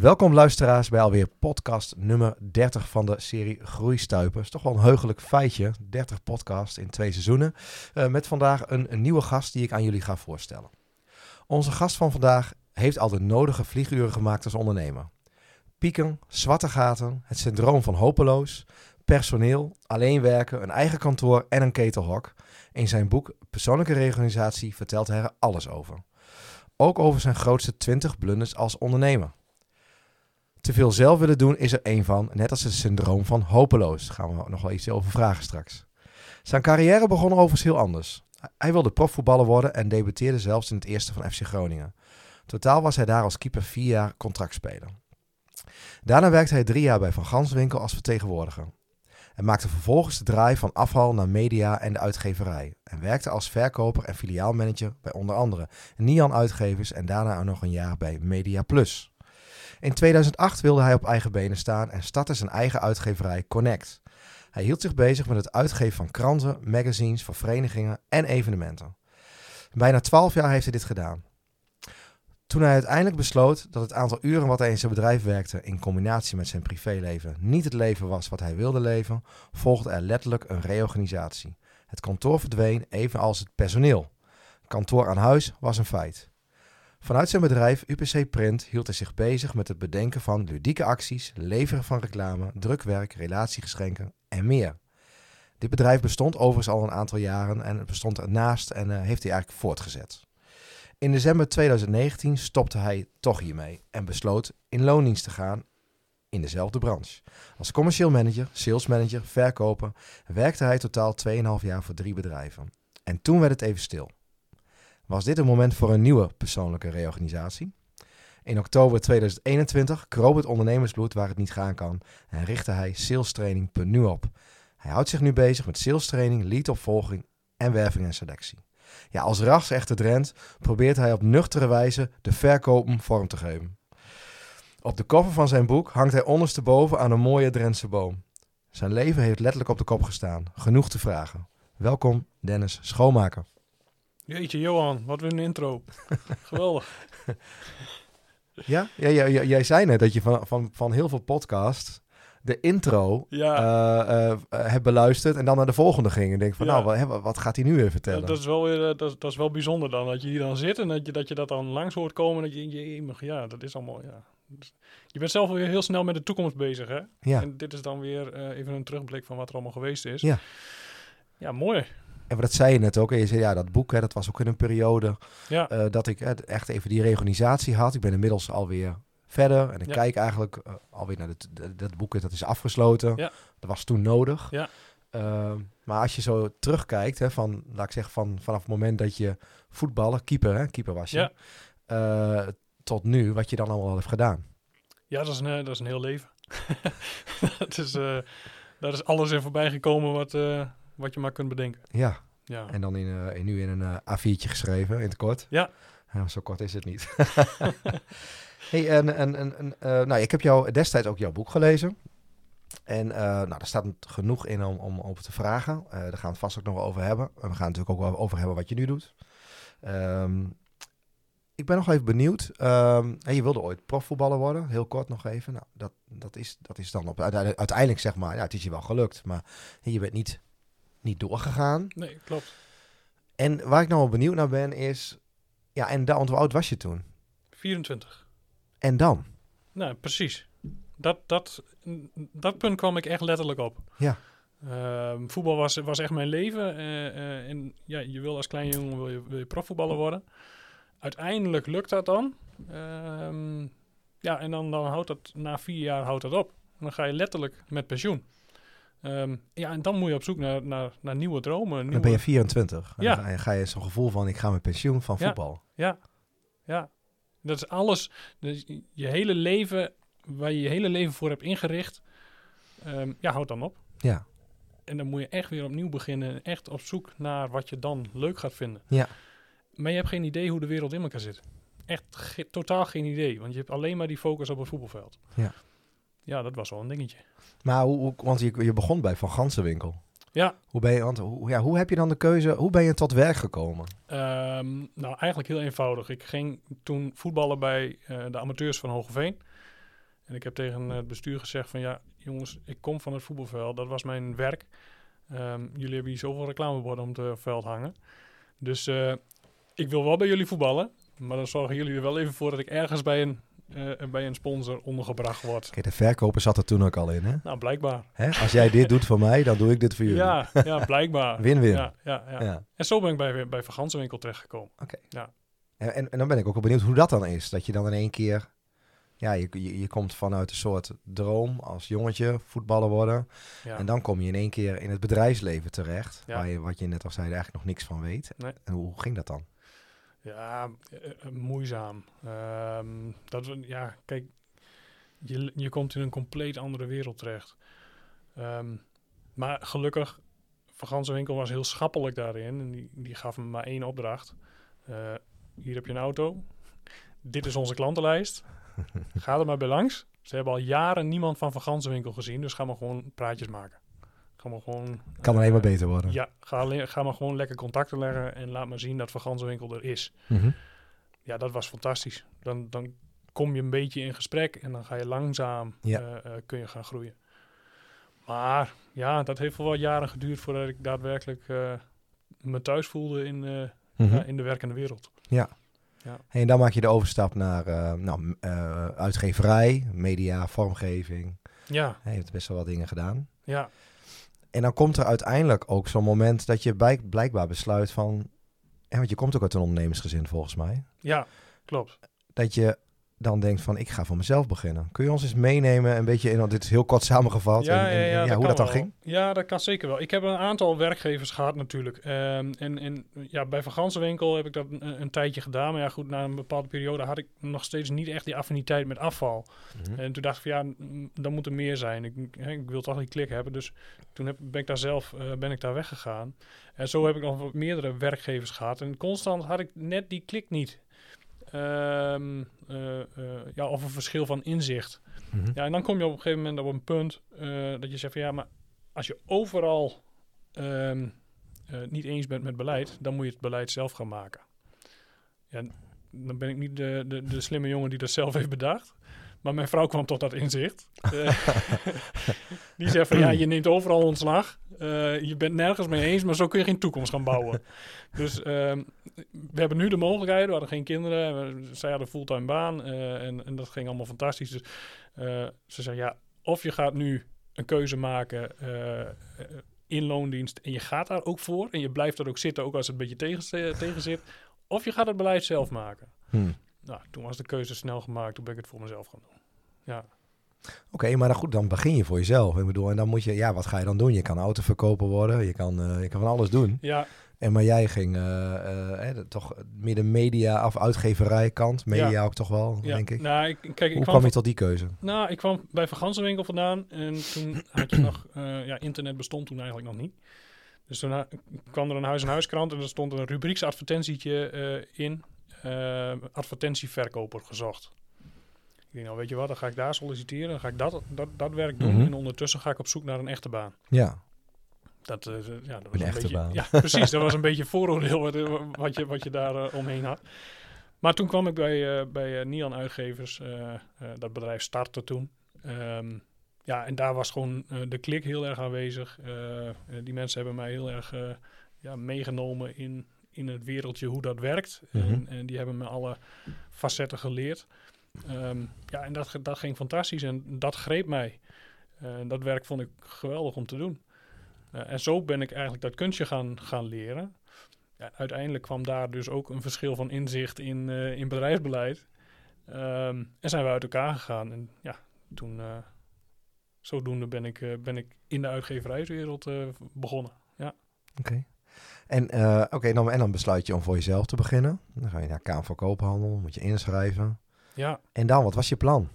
Welkom luisteraars bij alweer podcast nummer 30 van de serie Groeistuipers. Toch wel een heugelijk feitje, 30 podcasts in twee seizoenen. Uh, met vandaag een, een, nieuwe gast die ik aan jullie ga voorstellen. Onze gast van vandaag heeft al de nodige vlieguren gemaakt als ondernemer. Pieken, zwarte gaten, het syndroom van hopeloos, personeel, alleen werken, een eigen kantoor en een ketelhok. In zijn boek Persoonlijke Reorganisatie vertelt hij er alles over. Ook over zijn grootste 20 blunders als ondernemer. Te veel zelf willen doen is er één van, net als het syndroom van hopeloos. Daar gaan we nog wel iets over vragen straks. Zijn carrière begon overigens heel anders. Hij wilde profvoetballer worden en debuteerde zelfs in het eerste van FC Groningen. Totaal was hij daar als keeper vier jaar contractspeler. Daarna werkte hij drie jaar bij Van Ganswinkel als vertegenwoordiger. En maakte vervolgens de draai van afval naar media en de uitgeverij. En werkte als verkoper en filiaalmanager bij onder andere Nian Uitgevers en daarna nog een jaar bij Media Plus. In 2008 wilde hij op eigen benen staan en startte zijn eigen uitgeverij Connect. Hij hield zich bezig met het uitgeven van kranten, magazines verenigingen en evenementen. Bijna 12 jaar heeft hij dit gedaan. Toen hij uiteindelijk besloot dat het aantal uren wat hij in zijn bedrijf werkte in combinatie met zijn privéleven niet het leven was wat hij wilde leven, volgde er letterlijk een reorganisatie. Het kantoor verdween, evenals het personeel. Kantoor aan huis was een feit. Vanuit zijn bedrijf UPC Print hield hij zich bezig met het bedenken van ludieke acties, leveren van reclame, drukwerk, relatiegeschenken en meer. Dit bedrijf bestond overigens al een aantal jaren en het bestond ernaast en uh, heeft hij eigenlijk voortgezet. In december 2019 stopte hij toch hiermee en besloot in loondienst te gaan in dezelfde branche. Als commercieel manager, sales manager, verkoper werkte hij totaal 2,5 jaar voor drie bedrijven. En toen werd het even stil. Was dit een moment voor een nieuwe persoonlijke reorganisatie? In oktober 2021 kroop het ondernemersbloed waar het niet gaan kan en richtte hij salestraining.nu op. Hij houdt zich nu bezig met salestraining, leadopvolging en werving en selectie. Ja, als ras-echte Drent probeert hij op nuchtere wijze de verkopen vorm te geven. Op de koffer van zijn boek hangt hij ondersteboven aan een mooie Drentse boom. Zijn leven heeft letterlijk op de kop gestaan. Genoeg te vragen. Welkom, Dennis Schoonmaker. Jeetje, Johan, wat een intro. Geweldig. Ja? Ja, ja, ja, jij zei net dat je van, van, van heel veel podcasts de intro ja. uh, uh, heb beluisterd en dan naar de volgende ging. En denk van, nou, wat, wat, gaat hij nu weer vertellen? Ja, dat, is wel weer, dat, dat, is wel bijzonder dan, dat je hier dan zit en dat je dat, je dat dan langs hoort komen. Dat je, je, ja, dat is allemaal, ja. Dus je bent zelf weer heel snel met de toekomst bezig, hè? Ja. En dit is dan weer even een terugblik van wat er allemaal geweest is. Ja. Ja, mooi. En dat zei je net ook. En je zei, ja, dat boek, hè, dat was ook in een periode ja. dat ik echt even die reorganisatie had. Ik ben inmiddels alweer verder. En ik kijk eigenlijk uh, alweer naar het, dat boek, dat is afgesloten. Ja. Dat was toen nodig. Ja. Uh, maar als je zo terugkijkt, hè, van, laat ik zeggen, van, vanaf het moment dat je voetballen, keeper, hè, keeper was je, ja. uh, tot nu, wat je dan allemaal al heeft gedaan. Ja, dat is een, dat is een heel leven. dat is, daar is alles in voorbij gekomen wat, wat je maar kunt bedenken. Ja. ja. En dan in, in nu in een A4'tje geschreven, in het kort. Ja. zo kort is het niet. Hey, en, en, en, uh, nou, ik heb jou destijds ook jouw boek gelezen. En uh, nou, daar staat genoeg in om, om over te vragen. Uh, daar gaan we het vast ook nog wel over hebben. En we gaan natuurlijk ook over hebben wat je nu doet. Um, ik ben nog even benieuwd. Um, je wilde ooit profvoetballer worden, heel kort nog even. Nou, dat, dat, is, dat is dan op, uiteindelijk zeg maar, ja, het is je wel gelukt. Maar je bent niet, niet doorgegaan. Nee, klopt. En waar ik nou wel benieuwd naar ben is, ja, en dan, hoe oud was je toen? 24. En dan? Nou, precies. Dat, dat, dat punt kwam ik echt letterlijk op. Ja. Uh, voetbal was, was echt mijn leven. Uh, uh, en ja, je wil als klein jongen wil je, wil je profvoetballer worden. Uiteindelijk lukt dat dan. Uh, ja, en dan, dan houdt dat na vier jaar houdt dat op. En dan ga je letterlijk met pensioen. Um, ja, en dan moet je op zoek naar, naar, naar nieuwe dromen. Nieuwe... Dan ben je 24. Ja. En dan ga je zo'n gevoel van ik ga met pensioen van voetbal. Ja, ja. ja. Dat is alles, dus je hele leven, waar je je hele leven voor hebt ingericht, um, ja, houd dan op. Ja. En dan moet je echt weer opnieuw beginnen, echt op zoek naar wat je dan leuk gaat vinden. Ja. Maar je hebt geen idee hoe de wereld in elkaar zit. Echt totaal geen idee, want je hebt alleen maar die focus op het voetbalveld. Ja. Ja, dat was wel een dingetje. Maar hoe, want je, je begon bij Van Gansenwinkel. Ja. Hoe, ben je, want, hoe, ja, hoe heb je dan de keuze, hoe ben je tot werk gekomen? Um, nou, eigenlijk heel eenvoudig. Ik ging toen voetballen bij uh, de amateurs van Hogeveen. En ik heb tegen het bestuur gezegd van ja, jongens, ik kom van het voetbalveld. Dat was mijn werk. Ehm, jullie hebben hier zoveel reclameborden om het veld hangen. Dus uh, ik wil wel bij jullie voetballen. Maar dan zorgen jullie er wel even voor dat ik ergens bij een, uh, bij een sponsor ondergebracht word. Kijk, de verkoper zat er toen ook al in, hè? Nou, blijkbaar. Hè? Als jij dit doet voor mij, dan doe ik dit voor jullie. Ja, ja blijkbaar. Win-win. Ja, ja, ja, En zo ben ik bij, bij Vergansenwinkel terechtgekomen. Oké. Ja. En, en, en, dan ben ik ook wel benieuwd hoe dat dan is. Dat je dan in één keer... Ja, je, je, je komt vanuit een soort droom als jongetje, voetballer worden. Ja. En dan kom je in één keer in het bedrijfsleven terecht. Waar je, wat je net al zei, eigenlijk nog niks van weet. Nee. En hoe ging dat dan? Ja, uh, moeizaam. Um, dat, ja, kijk, je, je komt in een compleet andere wereld terecht. Um, maar gelukkig, Van Winkel was heel schappelijk daarin. En die, die gaf me maar één opdracht. Uh, hier heb je een auto. Dit is onze klantenlijst. Ga er maar bij langs. Ze hebben al jaren niemand van Van Winkel gezien. Dus ga maar gewoon praatjes maken. Ga maar gewoon... Kan alleen maar beter worden. Ja, ga, ga maar gewoon lekker contacten leggen. En laat maar zien dat Van Winkel er is. Mm Ja, dat was fantastisch. Dan, dan kom je een beetje in gesprek. En dan ga je langzaam... Ja. Uh, uh, kun je gaan groeien. Maar ja, dat heeft wel wat jaren geduurd voordat ik daadwerkelijk uh, me thuis voelde in, mm -hmm. in de werkende wereld. Ja. ja. En dan maak je de overstap naar nou, uitgeverij, media, vormgeving. Ja. Hij heeft best wel wat dingen gedaan. Ja. En dan komt er uiteindelijk ook zo'n moment dat je blijkbaar besluit van... Ja, want je komt ook uit een ondernemersgezin volgens mij. Ja, klopt. Dat je dan denkt van ik ga voor mezelf beginnen. Kun je ons eens meenemen, een beetje in, dit is heel kort samengevat, ja, en, en, ja, ja, ja, dat hoe dat dan wel. ging? Ja, dat kan zeker wel. Ik heb een aantal werkgevers gehad natuurlijk. Um, en, en ja, bij Van Gansenwinkel heb ik dat een, een, tijdje gedaan. Maar ja, goed, na een bepaalde periode had ik nog steeds niet echt die affiniteit met afval. Mhm. En toen dacht ik van ja, dan moet er meer zijn. Ik, ik wil toch die klik hebben. Dus toen heb, ben ik daar zelf uh, ben ik daar weggegaan. En zo heb ik nog meerdere werkgevers gehad. En constant had ik net die klik niet. Um, uh, uh, ja, of een verschil van inzicht. -hmm. Ja, en dan kom je op een gegeven moment op een punt uh, dat je zegt van ja, maar als je overal um, niet eens bent met beleid, dan moet je het beleid zelf gaan maken. Ja, dan ben ik niet de, de, de slimme jongen die dat zelf heeft bedacht. Maar mijn vrouw kwam tot dat inzicht. die zegt van ja, je neemt overal ontslag. Uh, je bent nergens mee eens, maar zo kun je geen toekomst gaan bouwen. dus uh, we hebben nu de mogelijkheden. We hadden geen kinderen. Zij hadden fulltime baan. Uh, en, en, dat ging allemaal fantastisch. Dus ze zei ja, of je gaat nu een keuze maken in loondienst. En je gaat daar ook voor. En je blijft er ook zitten, ook als het een beetje tegen, tegen zit. Of je gaat het beleid zelf maken. Hmm. Nou, toen was de keuze snel gemaakt. Toen ben ik het voor mezelf gaan doen. Ja. Oké, okay, maar dan goed, dan begin je voor jezelf. Ik bedoel, en dan moet je, ja, wat ga je dan doen? Je kan autoverkoper worden, je kan, uh, je kan van alles doen. Ja. En maar jij ging uh, uh, eh, toch midden media of uitgeverij kant, media ja. ook toch wel, ja. denk ik. Nou, ik kijk, ik Hoe kwam kwam je tot die keuze? Nou, ik kwam bij Van Gansenwinkel vandaan en toen had je nog, ja, internet bestond toen eigenlijk nog niet. Dus toen kwam er een huis-en-huiskrant en er stond een rubrieksadvertentietje in, advertentieverkoper gezocht. Ik denk, nou weet je wat, dan ga ik daar solliciteren. Dan ga ik dat, dat, dat werk doen. Mhm. En ondertussen ga ik op zoek naar een echte baan. Ja, Dat, uh, ja, dat was Een beetje, baan. Ja, precies. dat was een beetje vooroordeel wat, wat, je, wat je daar uh, omheen had. Maar toen kwam ik bij, uh, bij Nian Uitgevers. dat bedrijf startte toen. Um, ja, en daar was gewoon de klik heel erg aanwezig. die mensen hebben mij heel erg ja, meegenomen in, in het wereldje hoe dat werkt. Mhm. en, en die hebben me alle facetten geleerd. Um, ja, en dat, dat ging fantastisch en dat greep mij. Uh, dat werk vond ik geweldig om te doen. Uh, en zo ben ik eigenlijk dat kunstje gaan, gaan leren. Ja, uiteindelijk kwam daar dus ook een verschil van inzicht in, uh, in bedrijfsbeleid. Um, en zijn we uit elkaar gegaan. En ja, toen, zodoende ben ik, ben ik in de uitgeverijswereld begonnen. Ja. Oké. En, okay, dan, en dan besluit je om voor jezelf te beginnen. Dan ga je naar Kamer van Koophandel, moet je inschrijven. Ja. En dan, wat was je plan?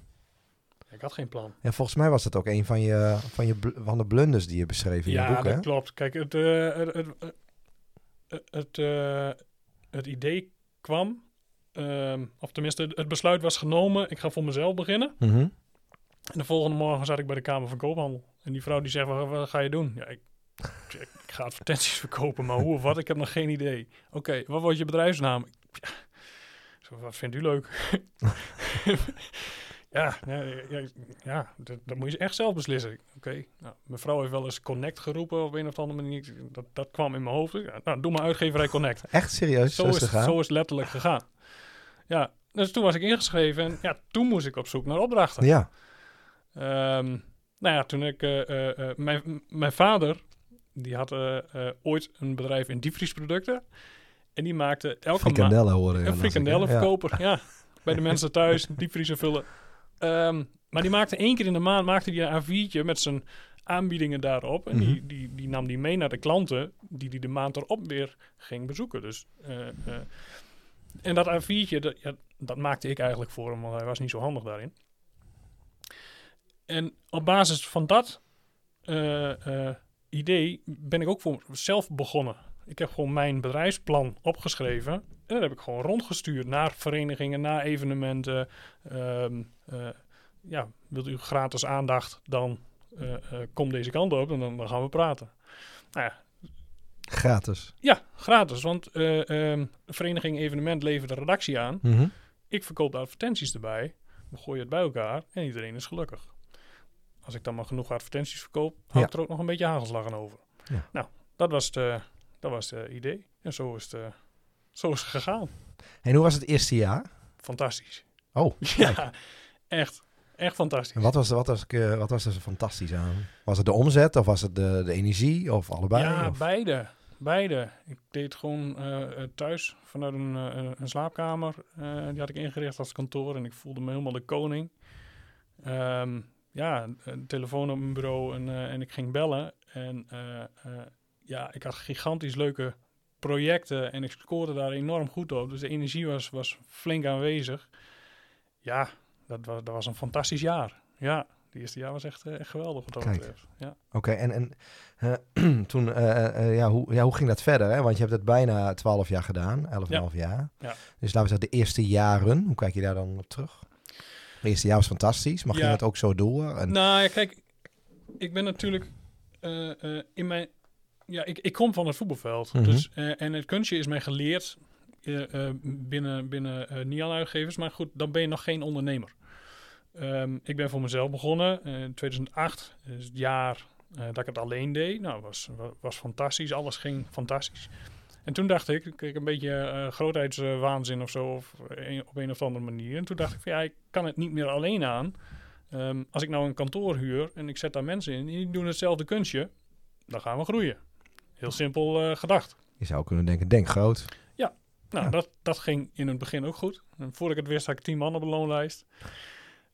Ik had geen plan. Ja, volgens mij was dat ook een van, je, van, je, van de blunders die je beschreef in ja, je boek, dat hè? klopt. Kijk, het, uh, het, het, het, het, uh, het idee kwam, um, of tenminste, het besluit was genomen, ik ga voor mezelf beginnen. Mm -hmm. En de volgende morgen zat ik bij de Kamer van Koophandel. En die vrouw die zegt, wat, wat ga je doen? Ja, ik, ik, ik, ga advertenties verkopen, maar hoe of wat? Ik heb nog geen idee. Oké, okay, wat wordt je bedrijfsnaam? Ja. Zo, wat vindt u leuk? Ja, ja, ja, ja dat, dat, moet je echt zelf beslissen. Oké, nou, mijn vrouw heeft wel eens Connect geroepen op een of andere manier. Dat, dat kwam in mijn hoofd. Nou, doe maar uitgeverij Connect. Echt serieus? Zo, is, het, zo is letterlijk gegaan. Ja, dus toen was ik ingeschreven en ja, toen moest ik op zoek naar opdrachten. Ja. Um, nou ja, toen ik... Uh, uh, mijn, mijn vader, die had ooit een bedrijf in diepvriesproducten. En die maakte elke maand... Frikandellen horen. Een frikandellenverkoper, ja. ja. Bij de mensen thuis, diepvriezen vullen. Um, maar die maakte één keer in de maand maakte die een A4'tje met zijn aanbiedingen daarop. En die, mhm. die, die nam die mee naar de klanten die die de maand erop weer ging bezoeken. Dus, uh, uh, en dat A4'tje, dat, ja, dat maakte ik eigenlijk voor hem, want hij was niet zo handig daarin. En op basis van dat uh, idee ben ik ook voor zelf begonnen. Ik heb gewoon mijn bedrijfsplan opgeschreven. En dat heb ik gewoon rondgestuurd naar verenigingen, naar evenementen. Um, ja, wilt u gratis aandacht, dan uh, kom deze kant op en dan, dan gaan we praten. Nou ja, Gratis? Ja, gratis. Want uh, vereniging evenement levert de redactie aan. Mhm. Ik verkoop de advertenties erbij. We gooien het bij elkaar en iedereen is gelukkig. Als ik dan maar genoeg advertenties verkoop, hou ik er ook nog een beetje hagelslag aan over. Ja. Nou, dat was, de, dat was het idee. En zo is, het, zo is het gegaan. En hoe was het eerste jaar? Fantastisch. Oh, ja, echt. Echt fantastisch. En wat was, wat, was, uh, wat was er fantastisch aan? Was het de omzet of was het de, de energie of allebei? Ja, beide. Beide. Ik deed gewoon uh, thuis vanuit een, een slaapkamer. die had ik ingericht als kantoor en ik voelde me helemaal de koning. Um, ja, een telefoon op mijn bureau en, en ik ging bellen. En ja, ik had gigantisch leuke projecten en ik scoorde daar enorm goed op. Dus de energie was, was flink aanwezig. Ja, dat was, dat was een fantastisch jaar. Ja, het eerste jaar was echt, eh, echt geweldig wat dat betreft. Ja. Oké, en, en uh, toen, uh, ja, hoe, ja, hoe ging dat verder? Hè? Want je hebt het bijna 12 jaar gedaan, 11,5 ja. jaar. Ja. Dus laten we zeggen, de eerste jaren, hoe kijk je daar dan op terug? Het eerste jaar was fantastisch, ja. ging het ook zo door? En... Nou ja, kijk, ik ben natuurlijk in mijn... Ja, ik, ik kom van het voetbalveld. Mm -hmm. dus, en het kunstje is mij geleerd binnen, binnen niet-uitgevers. Maar goed, dan ben je nog geen ondernemer. Um, ik ben voor mezelf begonnen in 2008. is het jaar dat ik het alleen deed. Nou, was, was fantastisch. Alles ging fantastisch. En toen dacht ik, ik kreeg een beetje grootheidswaanzin of zo, of een, op een of andere manier. En toen dacht ik van ja, ik kan het niet meer alleen aan. Um, als ik nou een kantoor huur en ik zet daar mensen in, die doen hetzelfde kunstje, dan gaan we groeien. Heel simpel uh, gedacht. Je zou kunnen denken, denk groot. Ja, nou, ja. Dat, dat ging in het begin ook goed. En voordat ik het wist, had ik tien man op de loonlijst.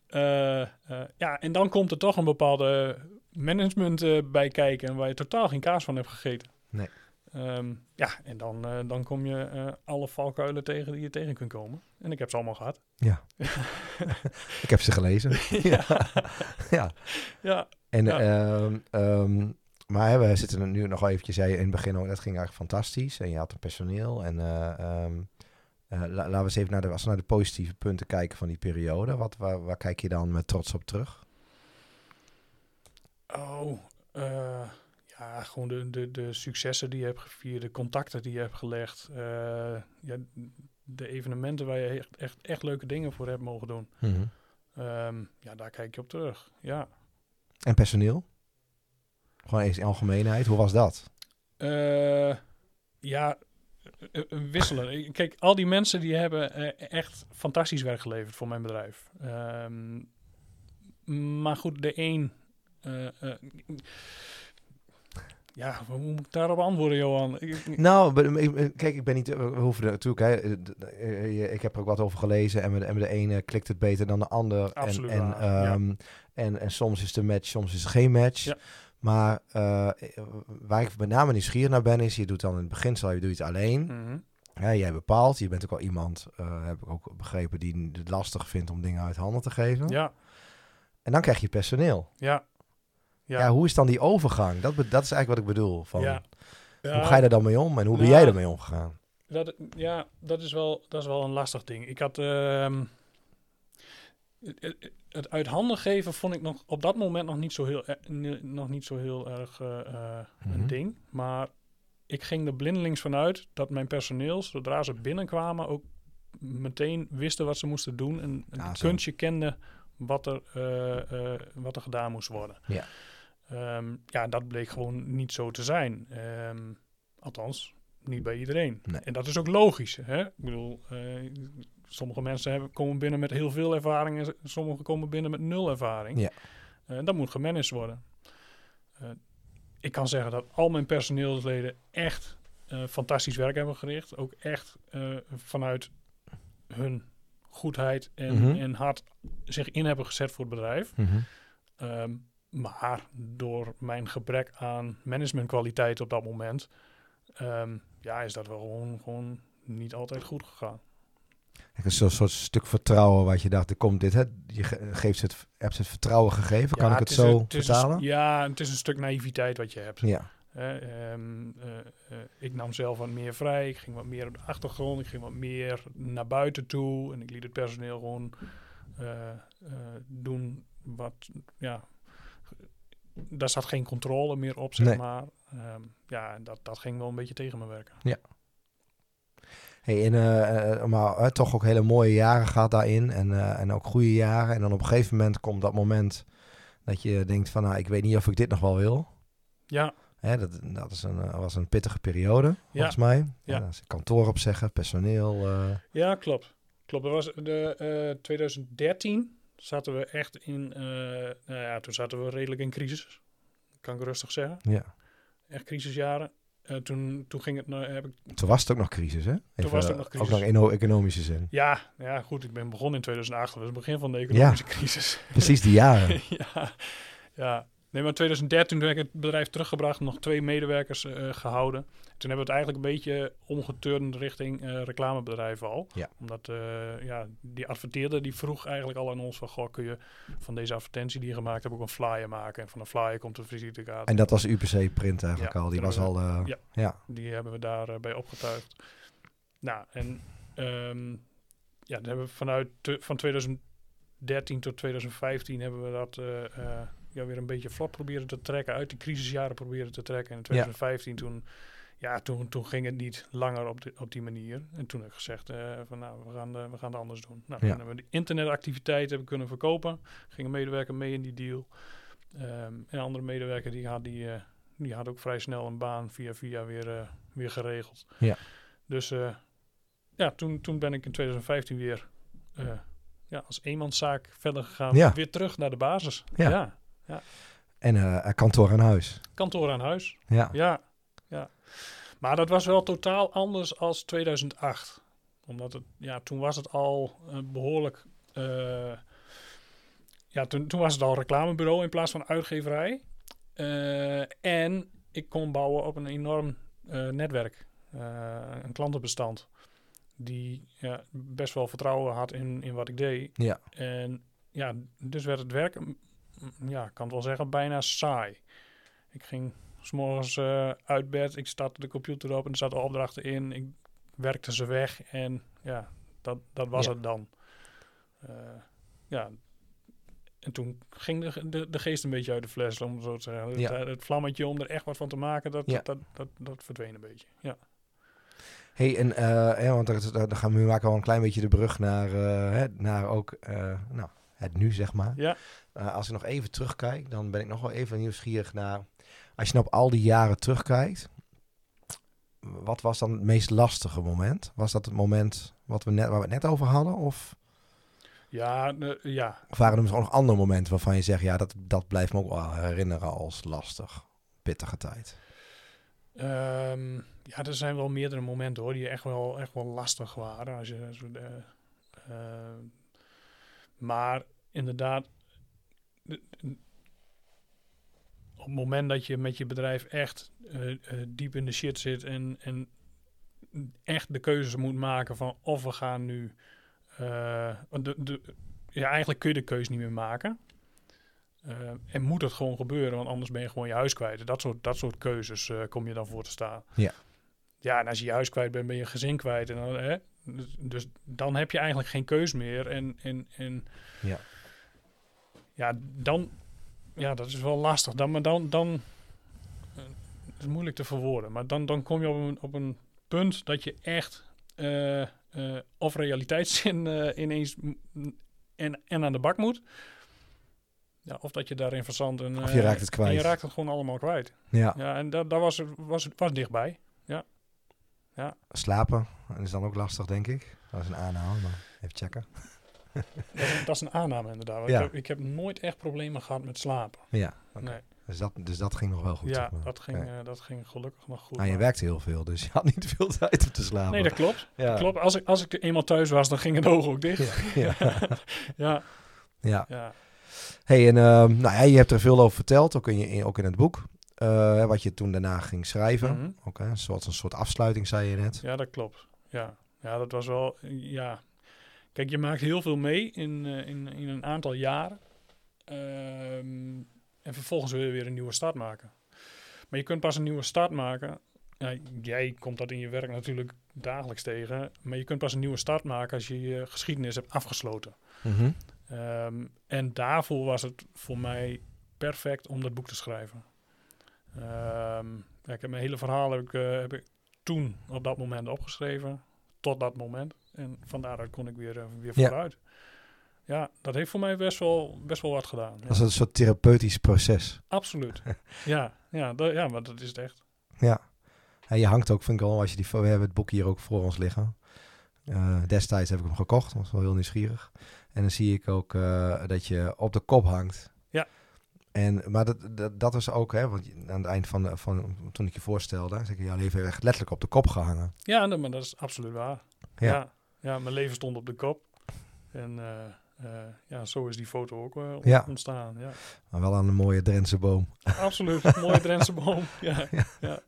Uh, uh, ja, en dan komt er toch een bepaalde management bij kijken waar je totaal geen kaas van hebt gegeten. Nee. Um, ja, en dan, dan kom je alle valkuilen tegen die je tegen kunt komen. En ik heb ze allemaal gehad. Ja. ik heb ze gelezen. ja. ja. ja. En, ja. Um, um, maar we zitten er nu nog eventjes, in het begin ook, dat ging eigenlijk fantastisch. En je had een personeel en uh, laten we eens even naar de, als we naar de positieve punten kijken van die periode. Wat, waar, waar kijk je dan met trots op terug? Oh, uh, ja, gewoon de, de, de successen die je hebt gevierd, de contacten die je hebt gelegd. Ja, de evenementen waar je echt, echt, echt leuke dingen voor hebt mogen doen. Mm -hmm. um, ja, daar kijk je op terug, ja. En personeel? Gewoon eens in algemeenheid, hoe was dat? ja, eh, eh, wisselen. Kijk, al die mensen die hebben eh, echt fantastisch werk geleverd voor mijn bedrijf. Um, maar goed, de een. Uh, uh, ja, hoe moet ik daarop antwoorden, Johan? Nou, kijk, ik ben niet. We hoeven natuurlijk. Hè, ik heb er ook wat over gelezen. En met, en met de ene klikt het beter dan de ander. Absoluut. En, en, um, en, en soms is de match, soms is het geen match. Ja. Maar uh, waar ik met name nieuwsgierig naar ben, is je doet dan in het beginsel, je doet het alleen. Mm -hmm. ja, jij bepaalt, je bent ook al iemand, uh, heb ik ook begrepen, die het lastig vindt om dingen uit handen te geven. Ja. En dan krijg je personeel. Ja. Ja, ja hoe is dan die overgang? Dat, dat is eigenlijk wat ik bedoel. Van, ja. ja. Hoe ga je daar dan mee om en hoe ben jij ermee omgegaan? Dat, ja, dat is, wel, dat is wel een lastig ding. Ik had... Uh, het uit handen geven vond ik nog op dat moment nog niet zo heel, nog niet zo heel erg uh, een mhm. ding. Maar ik ging er blindelings vanuit dat mijn personeel, zodra ze binnenkwamen, ook meteen wisten wat ze moesten doen. En ja, het kunstje kende wat er, wat er gedaan moest worden. Ja. Um, ja, dat bleek gewoon niet zo te zijn. Um, althans, niet bij iedereen. Nee. En dat is ook logisch. Hè? Ik bedoel, uh, sommige mensen hebben, komen binnen met heel veel ervaring en sommigen komen binnen met nul ervaring. Ja. Uh, dat moet gemanaged worden. Uh, ik kan zeggen dat al mijn personeelsleden echt fantastisch werk hebben gericht. Ook echt vanuit hun goedheid en, en hart zich in hebben gezet voor het bedrijf. Mhm. Um, maar door mijn gebrek aan managementkwaliteit op dat moment, um, ja, is dat wel gewoon, gewoon niet altijd goed gegaan. Een soort stuk vertrouwen wat je dacht, er komt dit, hè? je geeft het, hebt het vertrouwen gegeven, kan ik het, het zo een, vertalen? Een, ja, het is een stuk naïviteit wat je hebt. Ja. Uh, um, uh, uh, ik nam zelf wat meer vrij, ik ging wat meer op de achtergrond, ik ging wat meer naar buiten toe en ik liet het personeel gewoon doen wat, ja, daar zat geen controle meer op, zeg nee. maar. Um, ja, dat, dat ging wel een beetje tegen me werken. Ja. Hey, en, uh, maar uh, toch ook hele mooie jaren gehad daarin en, uh, en ook goede jaren. En dan op een gegeven moment komt dat moment dat je denkt van, nou, ik weet niet of ik dit nog wel wil. Ja. Hè, dat, dat is een, was een pittige periode, volgens ja. mij. Ja. kantoor opzeggen, personeel. Ja, klopt. Klopt. Dat was de 2013 zaten we echt in, nou ja, toen zaten we redelijk in crisis. Kan ik rustig zeggen. Ja. Echt crisisjaren. Uh, toen, toen ging het, nou, heb ik... Toen was het ook nog crisis, hè? Even, toen was het ook nog crisis. Ook nog in economische zin. Ja, ja, goed. Ik ben begonnen in 2008. Dat was het begin van de economische ja, crisis. Precies die jaren. ja, ja. Nee, maar in 2013 toen heb ik het bedrijf teruggebracht. Nog twee medewerkers uh, gehouden. Toen hebben we het eigenlijk een beetje omgeturnd richting uh, reclamebedrijven al. Ja. Omdat uh, ja, die adverteerder die vroeg eigenlijk al aan ons van... Goh, kun je van deze advertentie die je gemaakt hebt ook een flyer maken? En van een flyer komt een visitekaart. En dat was UPC print eigenlijk ja, al. Die was we, al... Ja, ja, die hebben we daarbij bij opgetuigd. Nou, en um, ja, dan hebben we vanuit van 2013 tot 2015 hebben we dat... ja, weer een beetje vlot proberen te trekken. Uit de crisisjaren proberen te trekken. En in 2015 ja. toen ja, toen, toen ging het niet langer op, de, op die manier. En toen heb ik gezegd uh, van nou, we gaan, uh, we gaan het anders doen. Nou, ja. hebben we de internetactiviteiten hebben kunnen verkopen. Ging een medewerker mee in die deal. Um, en een andere medewerker die had, die, uh, die had ook vrij snel een baan via via weer, weer geregeld. Ja. Dus ja, toen, toen ben ik in 2015 weer ja, als eenmanszaak verder gegaan. Ja. Weer terug naar de basis. Ja. ja. Ja. En kantoor aan huis. Kantoor aan huis. Ja. Ja. ja. Maar dat was wel totaal anders als 2008. Omdat het, ja, toen was het al uh, behoorlijk. Uh, ja, toen, toen was het al reclamebureau in plaats van uitgeverij. En ik kon bouwen op een enorm netwerk, een klantenbestand. Die ja, best wel vertrouwen had in, in wat ik deed. Ja. En ja, dus werd het werk, ja, ik kan het wel zeggen, bijna saai. Ik ging s'morgens uh, uit bed. Ik startte de computer op en er zaten opdrachten in. Ik werkte ze weg en ja, dat, dat was Ja. het dan. Uh, ja, en toen ging de, de, de geest een beetje uit de fles, om zo te zeggen. Ja. Het, het vlammetje om er echt wat van te maken, dat, Ja. dat, dat, dat verdween een beetje. Ja. Hey, en uh, ja, want daar, daar gaan we nu maken wel een klein beetje de brug naar, uh, hè, naar ook uh, nou, het nu, zeg maar. Ja. Uh, als ik nog even terugkijk, dan ben ik nog wel even nieuwsgierig naar... Als je nou op al die jaren terugkijkt, wat was dan het meest lastige moment? Was dat het moment wat we net, waar we het net over hadden? Of, Ja, uh, ja. of waren er misschien nog andere momenten waarvan je zegt... ja, dat, dat blijft me ook wel herinneren als lastig, pittige tijd? Um, ja, er zijn wel meerdere momenten hoor, die echt wel, echt wel lastig waren. Als je, uh, uh, maar inderdaad, op het moment dat je met je bedrijf echt uh, diep in de shit zit en, en echt de keuzes moet maken van of we gaan nu. de, de, ja, eigenlijk kun je de keuze niet meer maken. Uh, en moet het gewoon gebeuren, want anders ben je gewoon je huis kwijt. Dat soort, dat soort keuzes uh, kom je dan voor te staan. Ja. Ja, en als je je huis kwijt bent, ben je je gezin kwijt. En dan, hè? Dus, dus, dan heb je eigenlijk geen keus meer. En, en, en ja. Ja, dan, ja, dat is wel lastig. Dan, maar dan, dan uh, is moeilijk te verwoorden. Maar dan, dan kom je op een, op een punt dat je echt of realiteitszin ineens en, en aan de bak moet. Ja, of dat je daarin verzandt. En, of je raakt het kwijt. En je raakt het gewoon allemaal kwijt. Ja. ja en daar was, was, was dichtbij. Ja. ja. Slapen is dan ook lastig, denk ik. Dat is een aanname, maar even checken. Dat, is, een aanname inderdaad. Ja. Ik, heb, ik, heb, nooit echt problemen gehad met slapen. Ja. Nee. Dus dat, dus dat ging nog wel goed. Ja, dat ging, uh, dat ging gelukkig nog goed. Nou, je werkte heel veel, dus je had niet veel tijd om te slapen. Nee, dat klopt. Ja. klopt. Als, ik, als ik eenmaal thuis was, dan ging het oog ook dicht. Ja. ja. ja. ja. Hey, en uh, nou ja, je hebt er veel over verteld, ook in, ook in het boek. Uh, wat je toen daarna ging schrijven. Mm Ook een, soort, een soort afsluiting, zei je net. Ja, dat klopt. Ja, ja dat was wel... Ja. Kijk, je maakt heel veel mee in, uh, in, in een aantal jaren. Ehm, en vervolgens wil je weer een nieuwe start maken. Maar je kunt pas een nieuwe start maken. Ja, jij komt dat in je werk natuurlijk dagelijks tegen. Maar je kunt pas een nieuwe start maken als je je geschiedenis hebt afgesloten. Mm um, en daarvoor was het voor mij perfect om dat boek te schrijven. Um, ja, ik heb mijn hele verhaal heb ik, uh, heb ik toen op dat moment opgeschreven. Tot dat moment. En van daaruit kon ik weer, uh, weer vooruit. Ja ja, dat heeft voor mij best wel, best wel wat gedaan. Dat is een soort therapeutisch proces. Absoluut. ja, ja, dat, ja, maar dat is het echt. Ja. En je hangt ook, vind ik wel, als je die, we hebben het boek hier ook voor ons liggen. Uh, destijds heb ik hem gekocht, was wel heel nieuwsgierig. En dan zie ik ook uh, dat je op de kop hangt. Ja. En, maar dat, dat, dat is ook, hè, want aan het eind van, de, van toen ik je voorstelde, zeg ik, jouw leven heeft echt letterlijk op de kop gehangen. Ja, maar dat is absoluut waar. Ja. ja. Ja, mijn leven stond op de kop. En uh, uh, ja, zo is die foto ook uh, ja. ontstaan. Ja. Maar wel aan een mooie Drentse boom. Absoluut, een mooie Drentse boom. Ja, ja.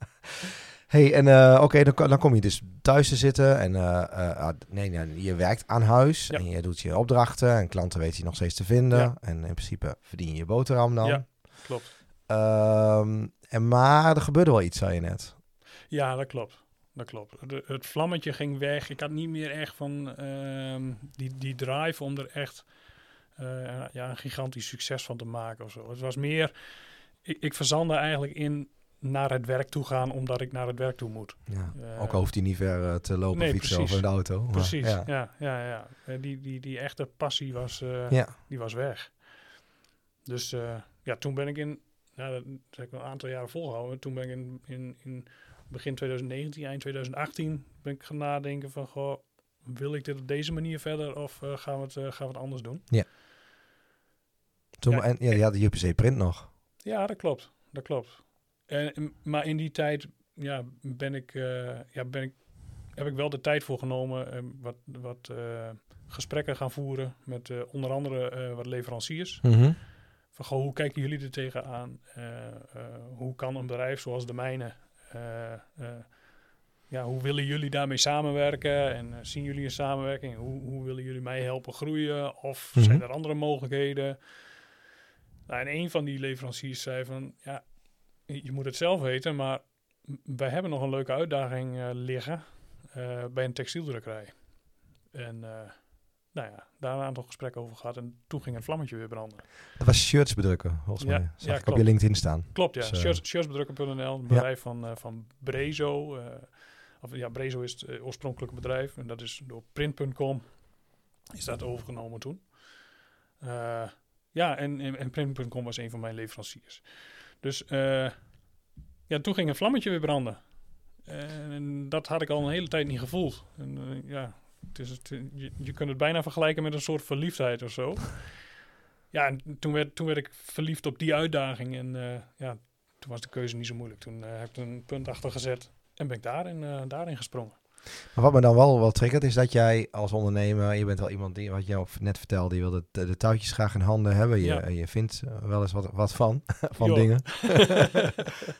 hey, en uh, oké, dan, dan kom je dus thuis te zitten en ah, nee, nee, je werkt aan huis en je doet je opdrachten en klanten weten je nog steeds te vinden. En in principe verdien je je boterham dan. Ja, klopt. Um, en maar er gebeurde wel iets, zei je net. Ja, dat klopt dat klopt. het vlammetje ging weg. Ik had niet meer echt van uh, die, die drive om er echt uh, ja, een gigantisch succes van te maken of zo. Het was meer, ik, ik verzande eigenlijk in naar het werk toe gaan omdat ik naar het werk toe moet. Ja, uh, ook hoeft hij niet ver uh, te lopen nee, fietsen precies. of in de auto. Maar, precies, ja, ja, ja. ja. Die, die, die echte passie was, ja. die was weg. Dus ja, toen ben ik in, ja, dat heb ik een aantal jaren volgehouden. Toen ben ik in, in, in begin 2019, eind 2018 ben ik gaan nadenken van, goh, wil ik dit op deze manier verder of uh, gaan, we het, uh, gaan we het anders doen? Ja. Toen, ja, en, ja, je had de UPC print nog. Ja, dat klopt. Dat klopt. En, maar in die tijd ja, ben ik, uh, ja, ben ik, heb ik wel de tijd voor genomen en wat, wat gesprekken gaan voeren met onder andere wat leveranciers. Mm -hmm. Van, goh, hoe kijken jullie er tegenaan? hoe kan een bedrijf zoals de mijne eh, eh, ja, hoe willen jullie daarmee samenwerken? En eh, zien jullie een samenwerking? Hoe, hoe willen jullie mij helpen groeien? Of mhm. zijn er andere mogelijkheden? Nou, en een van die leveranciers zei van, ja, je moet het zelf weten, maar wij hebben nog een leuke uitdaging liggen bij een textieldrukkerij. En nou ja, daar een aantal gesprekken over gehad. En toen ging een vlammetje weer branden. Dat was shirts bedrukken, volgens mij. Zag ja, ik op je LinkedIn staan. Klopt, ja. Dus, shirts, shirtsbedrukken.nl, een bedrijf van, uh, van Brezo. Uh, of, ja, Brezo is het uh, oorspronkelijke bedrijf. En dat is door print.com is dat overgenomen toen. ja, en, en, en print.com was een van mijn leveranciers. Dus ja, toen ging een vlammetje weer branden. En dat had ik al een hele tijd niet gevoeld. En ja, het is het, je, je kunt het bijna vergelijken met een soort verliefdheid of zo. ja, en toen werd, toen werd ik verliefd op die uitdaging. En uh, ja, toen was de keuze niet zo moeilijk. Toen uh, heb ik een punt achter gezet en ben ik daarin, uh, daarin gesprongen. Maar wat me dan wel wel triggert is dat jij als ondernemer, je bent wel iemand die, wat je net vertelde, je wil de, de, touwtjes graag in handen hebben. Je, ja. je vindt wel eens wat, wat van, van dingen.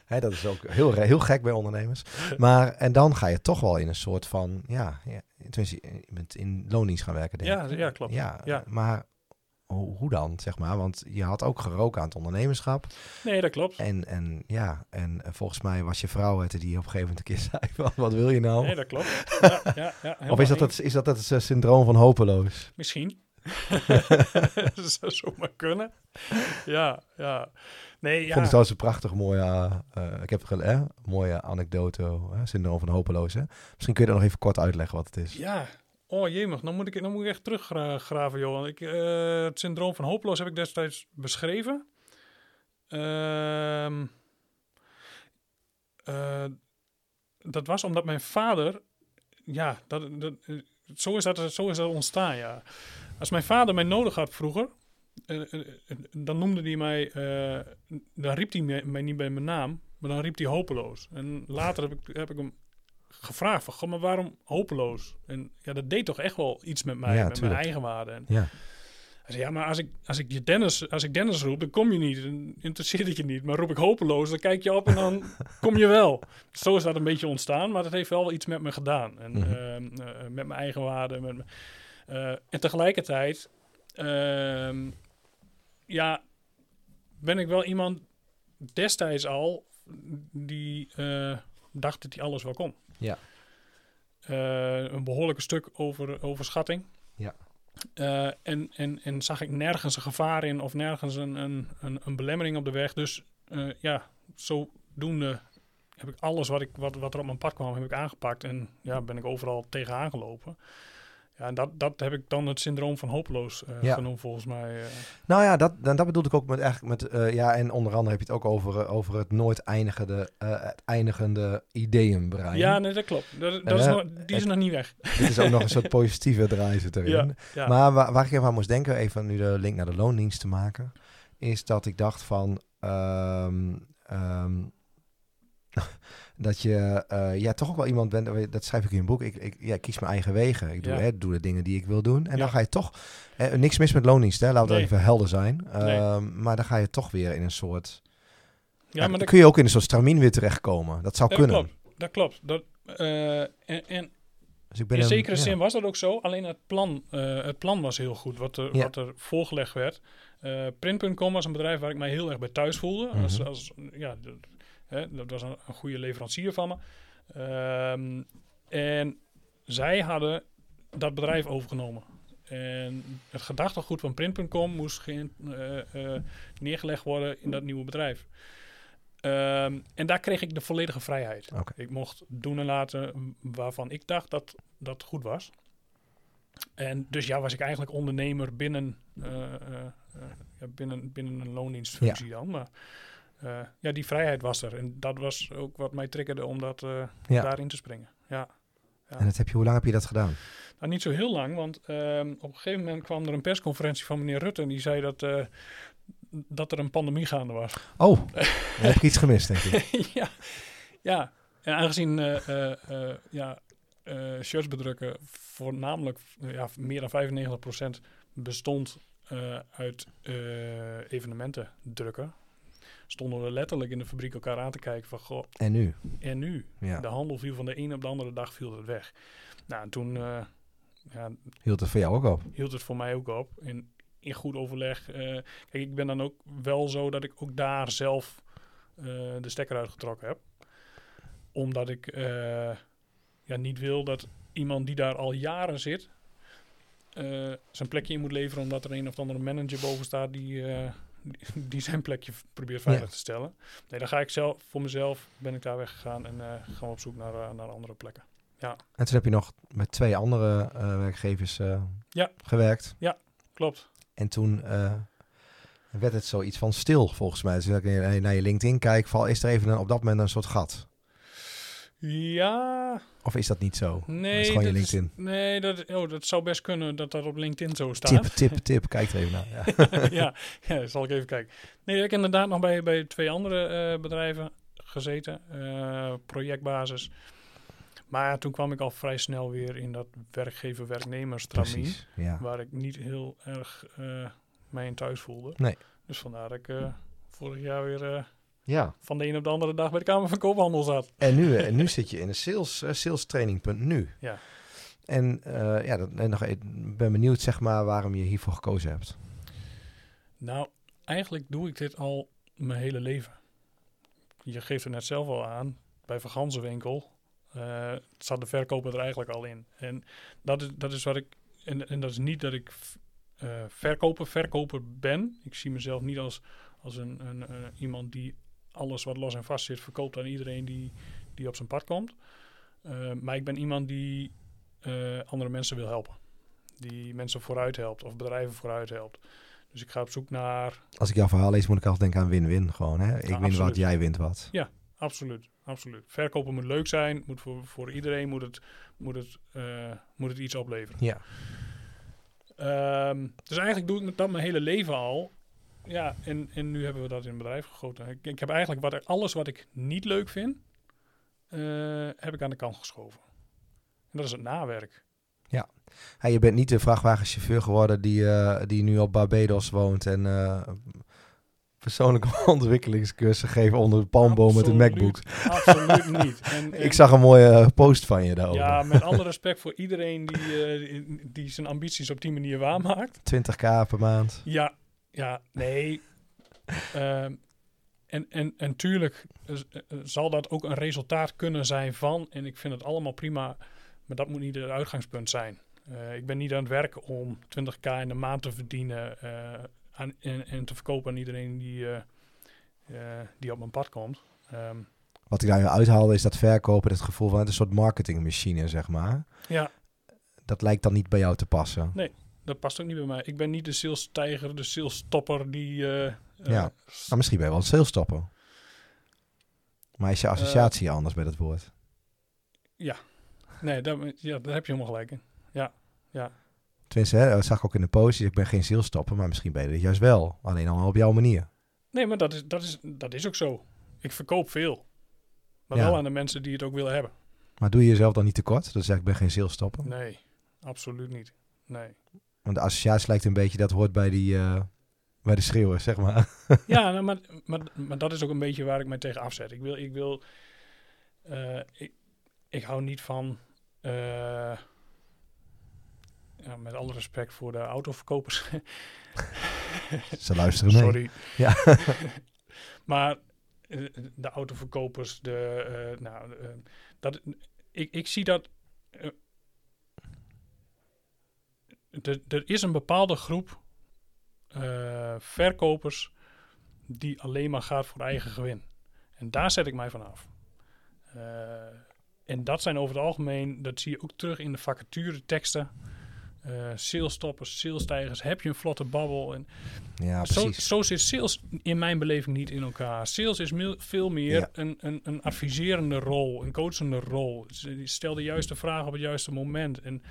Dat is ook heel, heel gek bij ondernemers. Maar, en dan ga je toch wel in een soort van, ja, ja tenminste, je bent in loondienst gaan werken, denk ja, ik. Ja, klopt. Ja, ja. maar hoe, hoe, dan, zeg maar? Want je had ook geroken aan het ondernemerschap. Nee, dat klopt. En, en ja, en volgens mij was je vrouw het die op een gegeven moment een keer zei, wat, wat wil je nou? Nee, dat klopt. Ja, ja, ja, of is dat, het, is dat het syndroom van hopeloos? Misschien. dat zou zomaar kunnen. Ja, ja. Nee, ja. Ik vond het trouwens een prachtig mooie, uh, ik heb een mooie anekdote, uh, syndroom van hopeloos. Hè? Misschien kun je dat nog even kort uitleggen wat het is. Ja, Oh jemig, dan moet ik, dan moet ik echt teruggraven, joh. Ik, uh, het syndroom van hopeloos heb ik destijds beschreven. Ehm, uh, dat was omdat mijn vader... Ja, dat, dat, zo, is dat, zo is dat ontstaan, ja. Als mijn vader mij nodig had vroeger... Dan noemde hij mij... dan riep hij mij niet bij mijn naam... Maar dan riep hij hopeloos. En later heb ik, heb ik hem gevraagd van, goh, maar waarom hopeloos? En ja, dat deed toch echt wel iets met mij, met mijn eigen waarde. En ja. Hij zei, ja, maar als ik, als ik je Dennis, als ik Dennis roep, dan kom je niet. Dan interesseert het je niet. Maar roep ik hopeloos, dan kijk je op en dan kom je wel. Zo is dat een beetje ontstaan, maar dat heeft wel iets met me gedaan. En mhm. ehm, eh, met mijn eigen waarde. Met uh, en tegelijkertijd, ehm, ja, ben ik wel iemand destijds al die uh, dacht dat hij alles wel kon. Ja. Uh, een behoorlijke stuk over overschatting. Ja. Uh, en, en, en zag ik nergens een gevaar in of nergens een, een, een, een belemmering op de weg. Dus uh, ja, zodoende heb ik alles wat, ik, wat, wat er op mijn pad kwam, heb ik aangepakt. En ja, ben ik overal tegenaan gelopen. Ja, en dat, dat heb ik dan het syndroom van hopeloos uh, genoemd, volgens mij. Uh. Nou ja, dat, dat bedoelde ik ook met eigenlijk met, uh, ja, en onder andere heb je het ook over, over het nooit eindigende, het eindigende ideeënbrein. Ja, nee, dat klopt. Dat, dat is nog, die is nog niet weg. Dit is ook nog een soort positieve draai zit erin. Ja, Maar waar, waar ik even aan moest denken, even nu de link naar de loondienst te maken, is dat ik dacht van, um, um, dat je uh, ja, toch ook wel iemand bent, dat schrijf ik in een boek, ik, ik ja, kies mijn eigen wegen. Ik doe, hè, doe de dingen die ik wil doen. En dan ga je toch, hè, niks mis met loondienst, hè, laat het even helder zijn. Uh, maar dan ga je toch weer in een soort, ja, maar dan kun je ook in een soort stramien weer terechtkomen. Dat zou dat kunnen. Klopt, dat klopt. Dat, uh, en, en dus ik ben in zekere zin was dat ook zo, alleen het plan, het plan was heel goed, wat er, wat er voorgelegd werd. Print.com was een bedrijf waar ik mij heel erg bij thuis voelde. Mm als, als, ja, Hè, dat was een, een, goede leverancier van me. Um, en zij hadden dat bedrijf overgenomen. En het gedachtegoed van print.com moest geen, uh, uh, neergelegd worden in dat nieuwe bedrijf. Um, en daar kreeg ik de volledige vrijheid. Okay. Ik mocht doen en laten waarvan ik dacht dat dat goed was. En dus ja, was ik eigenlijk ondernemer binnen, uh, ja, binnen, binnen een loondienstfunctie ja. dan. Maar uh, ja, die vrijheid was er. En dat was ook wat mij triggerde om dat, uh, ja. daarin te springen. Ja. ja. En dat heb je, hoe lang heb je dat gedaan? Nou, niet zo heel lang, want uh, op een gegeven moment kwam er een persconferentie van meneer Rutte. En die zei dat, uh, dat er een pandemie gaande was. Oh, heb ik iets gemist, denk ik. ja, ja, en aangezien ja, shirts bedrukken voornamelijk ja, meer dan 95% bestond uit evenementen drukken stonden we letterlijk in de fabriek elkaar aan te kijken van, goh. En nu? En nu? Ja. De handel viel van de een op de andere dag viel het weg. Nou, en toen... Uh, ja, hield het voor jou ook op? Hield het voor mij ook op. En in goed overleg. Uh, kijk, ik ben dan ook wel zo dat ik ook daar zelf uh, de stekker uitgetrokken heb. Omdat ik ja, niet wil dat iemand die daar al jaren zit... zijn plekje in moet leveren omdat er een of andere manager boven staat die die zijn plekje probeert veilig te stellen. Nee, dan ga ik zelf, voor mezelf ben ik daar weggegaan en uh, gaan we op zoek naar, uh, naar andere plekken. Ja. En toen heb je nog met twee andere uh, werkgevers ja. gewerkt. Ja, klopt. En toen werd het zoiets van stil, volgens mij. Dus als ik naar je LinkedIn kijk, val, is er even een, op dat moment een soort gat. Ja. Of is dat niet zo? Nee, dat is gewoon je LinkedIn. Is, nee, dat, oh, dat zou best kunnen dat dat op LinkedIn zo staat. Tip, tip, tip. Kijk er even naar. Ja, ja, ja, zal ik even kijken. Nee, ik heb inderdaad nog bij, bij twee andere uh, bedrijven gezeten. Uh, projectbasis. Maar toen kwam ik al vrij snel weer in dat werkgever-werknemers ja. Waar ik niet heel erg uh, mij in thuis voelde. Nee. Dus vandaar dat ik vorig jaar weer ja. van de een op de andere dag bij de Kamer van Koophandel zat. En nu, en nu zit je in een sales, uh, sales training. nu. Ja. En uh, ja, dat, en nog, ik ben benieuwd zeg maar waarom je hiervoor gekozen hebt. Nou, eigenlijk doe ik dit al mijn hele leven. Je geeft er net zelf al aan, bij Van Ganzenwinkel uh, zat de verkoper er eigenlijk al in. En dat is, dat is wat ik, en, en dat is niet dat ik uh, verkoper, verkoper ben. Ik zie mezelf niet als, als een, een, een, iemand die alles wat los en vast zit verkoopt aan iedereen die, die op zijn pad komt. Uh, maar ik ben iemand die andere mensen wil helpen. Die mensen vooruit helpt of bedrijven vooruit helpt. Dus ik ga op zoek naar... Als ik jouw verhaal lees, moet ik altijd denken aan win-win gewoon. Hè? Ik win wat, jij wint wat. Ja, absoluut. absoluut. Verkopen moet leuk zijn. Moet voor, voor iedereen moet het, moet, het, moet het iets opleveren. Ja. Um, dus eigenlijk doe ik dat mijn hele leven al. Ja, en, en nu hebben we dat in het bedrijf gegoten. Ik, ik heb eigenlijk wat, alles wat ik niet leuk vind, uh, heb ik aan de kant geschoven. En dat is het nawerk. Ja. je bent niet de vrachtwagenchauffeur geworden die, uh, die nu op Barbados woont en uh, persoonlijke ontwikkelingscursus geven onder de palmboom met een MacBook. Absoluut niet. En, ik zag een mooie post van je daarover. Ja, met alle respect voor iedereen die, die zijn ambities op die manier waarmaakt. 20k per maand. Ja, ja, nee. uh, en, en, en tuurlijk zal dat ook een resultaat kunnen zijn van, en ik vind het allemaal prima, maar dat moet niet het uitgangspunt zijn. Uh, ik ben niet aan het werken om 20k in de maand te verdienen uh, aan, en, en, te verkopen aan iedereen die, uh, die op mijn pad komt. Um, Wat ik daar uithaalde is dat verkopen, het gevoel van het een soort marketingmachine, zeg maar. Ja. Dat lijkt dan niet bij jou te passen. Nee, dat past ook niet bij mij. Ik ben niet de sales-tijger, de sales-stopper die... Uh, ja, maar misschien ben je wel een sales-stopper. Maar is je associatie anders met het woord? Ja. Nee, daar, ja, daar heb je helemaal gelijk in. Ja, ja. Tenminste, hè, dat zag ik ook in de post. Ik ben geen sales-stopper, maar misschien ben je dit juist wel. Alleen al op jouw manier. Nee, maar dat is, dat is, dat is ook zo. Ik verkoop veel. Maar wel aan de mensen die het ook willen hebben. Maar doe je jezelf dan niet tekort? Dat zeg ik ben geen sales-stopper? Nee, absoluut niet. Nee. Want de associatie lijkt een beetje, dat hoort bij, die, uh, bij de schreeuwen, zeg maar. ja, nou, maar, maar, maar dat is ook een beetje waar ik mij tegen afzet. Ik wil, ik wil, uh, ik, ik hou niet van, uh, ja, met alle respect voor de autoverkopers. Ze luisteren mee. Sorry. Ja. maar de autoverkopers, de, nou, dat, ik, ik zie dat er is een bepaalde groep uh, verkopers die alleen maar gaat voor eigen gewin. En daar zet ik mij van af. Uh, en dat zijn over het algemeen, dat zie je ook terug in de vacature teksten. Uh, salesstoppers, salesstijgers, heb je een vlotte babbel. En ja, precies. Zo, zo, zit sales in mijn beleving niet in elkaar. Sales is veel meer ja. een, een, een adviserende rol, een coachende rol. Stel de juiste vraag op het juiste moment. En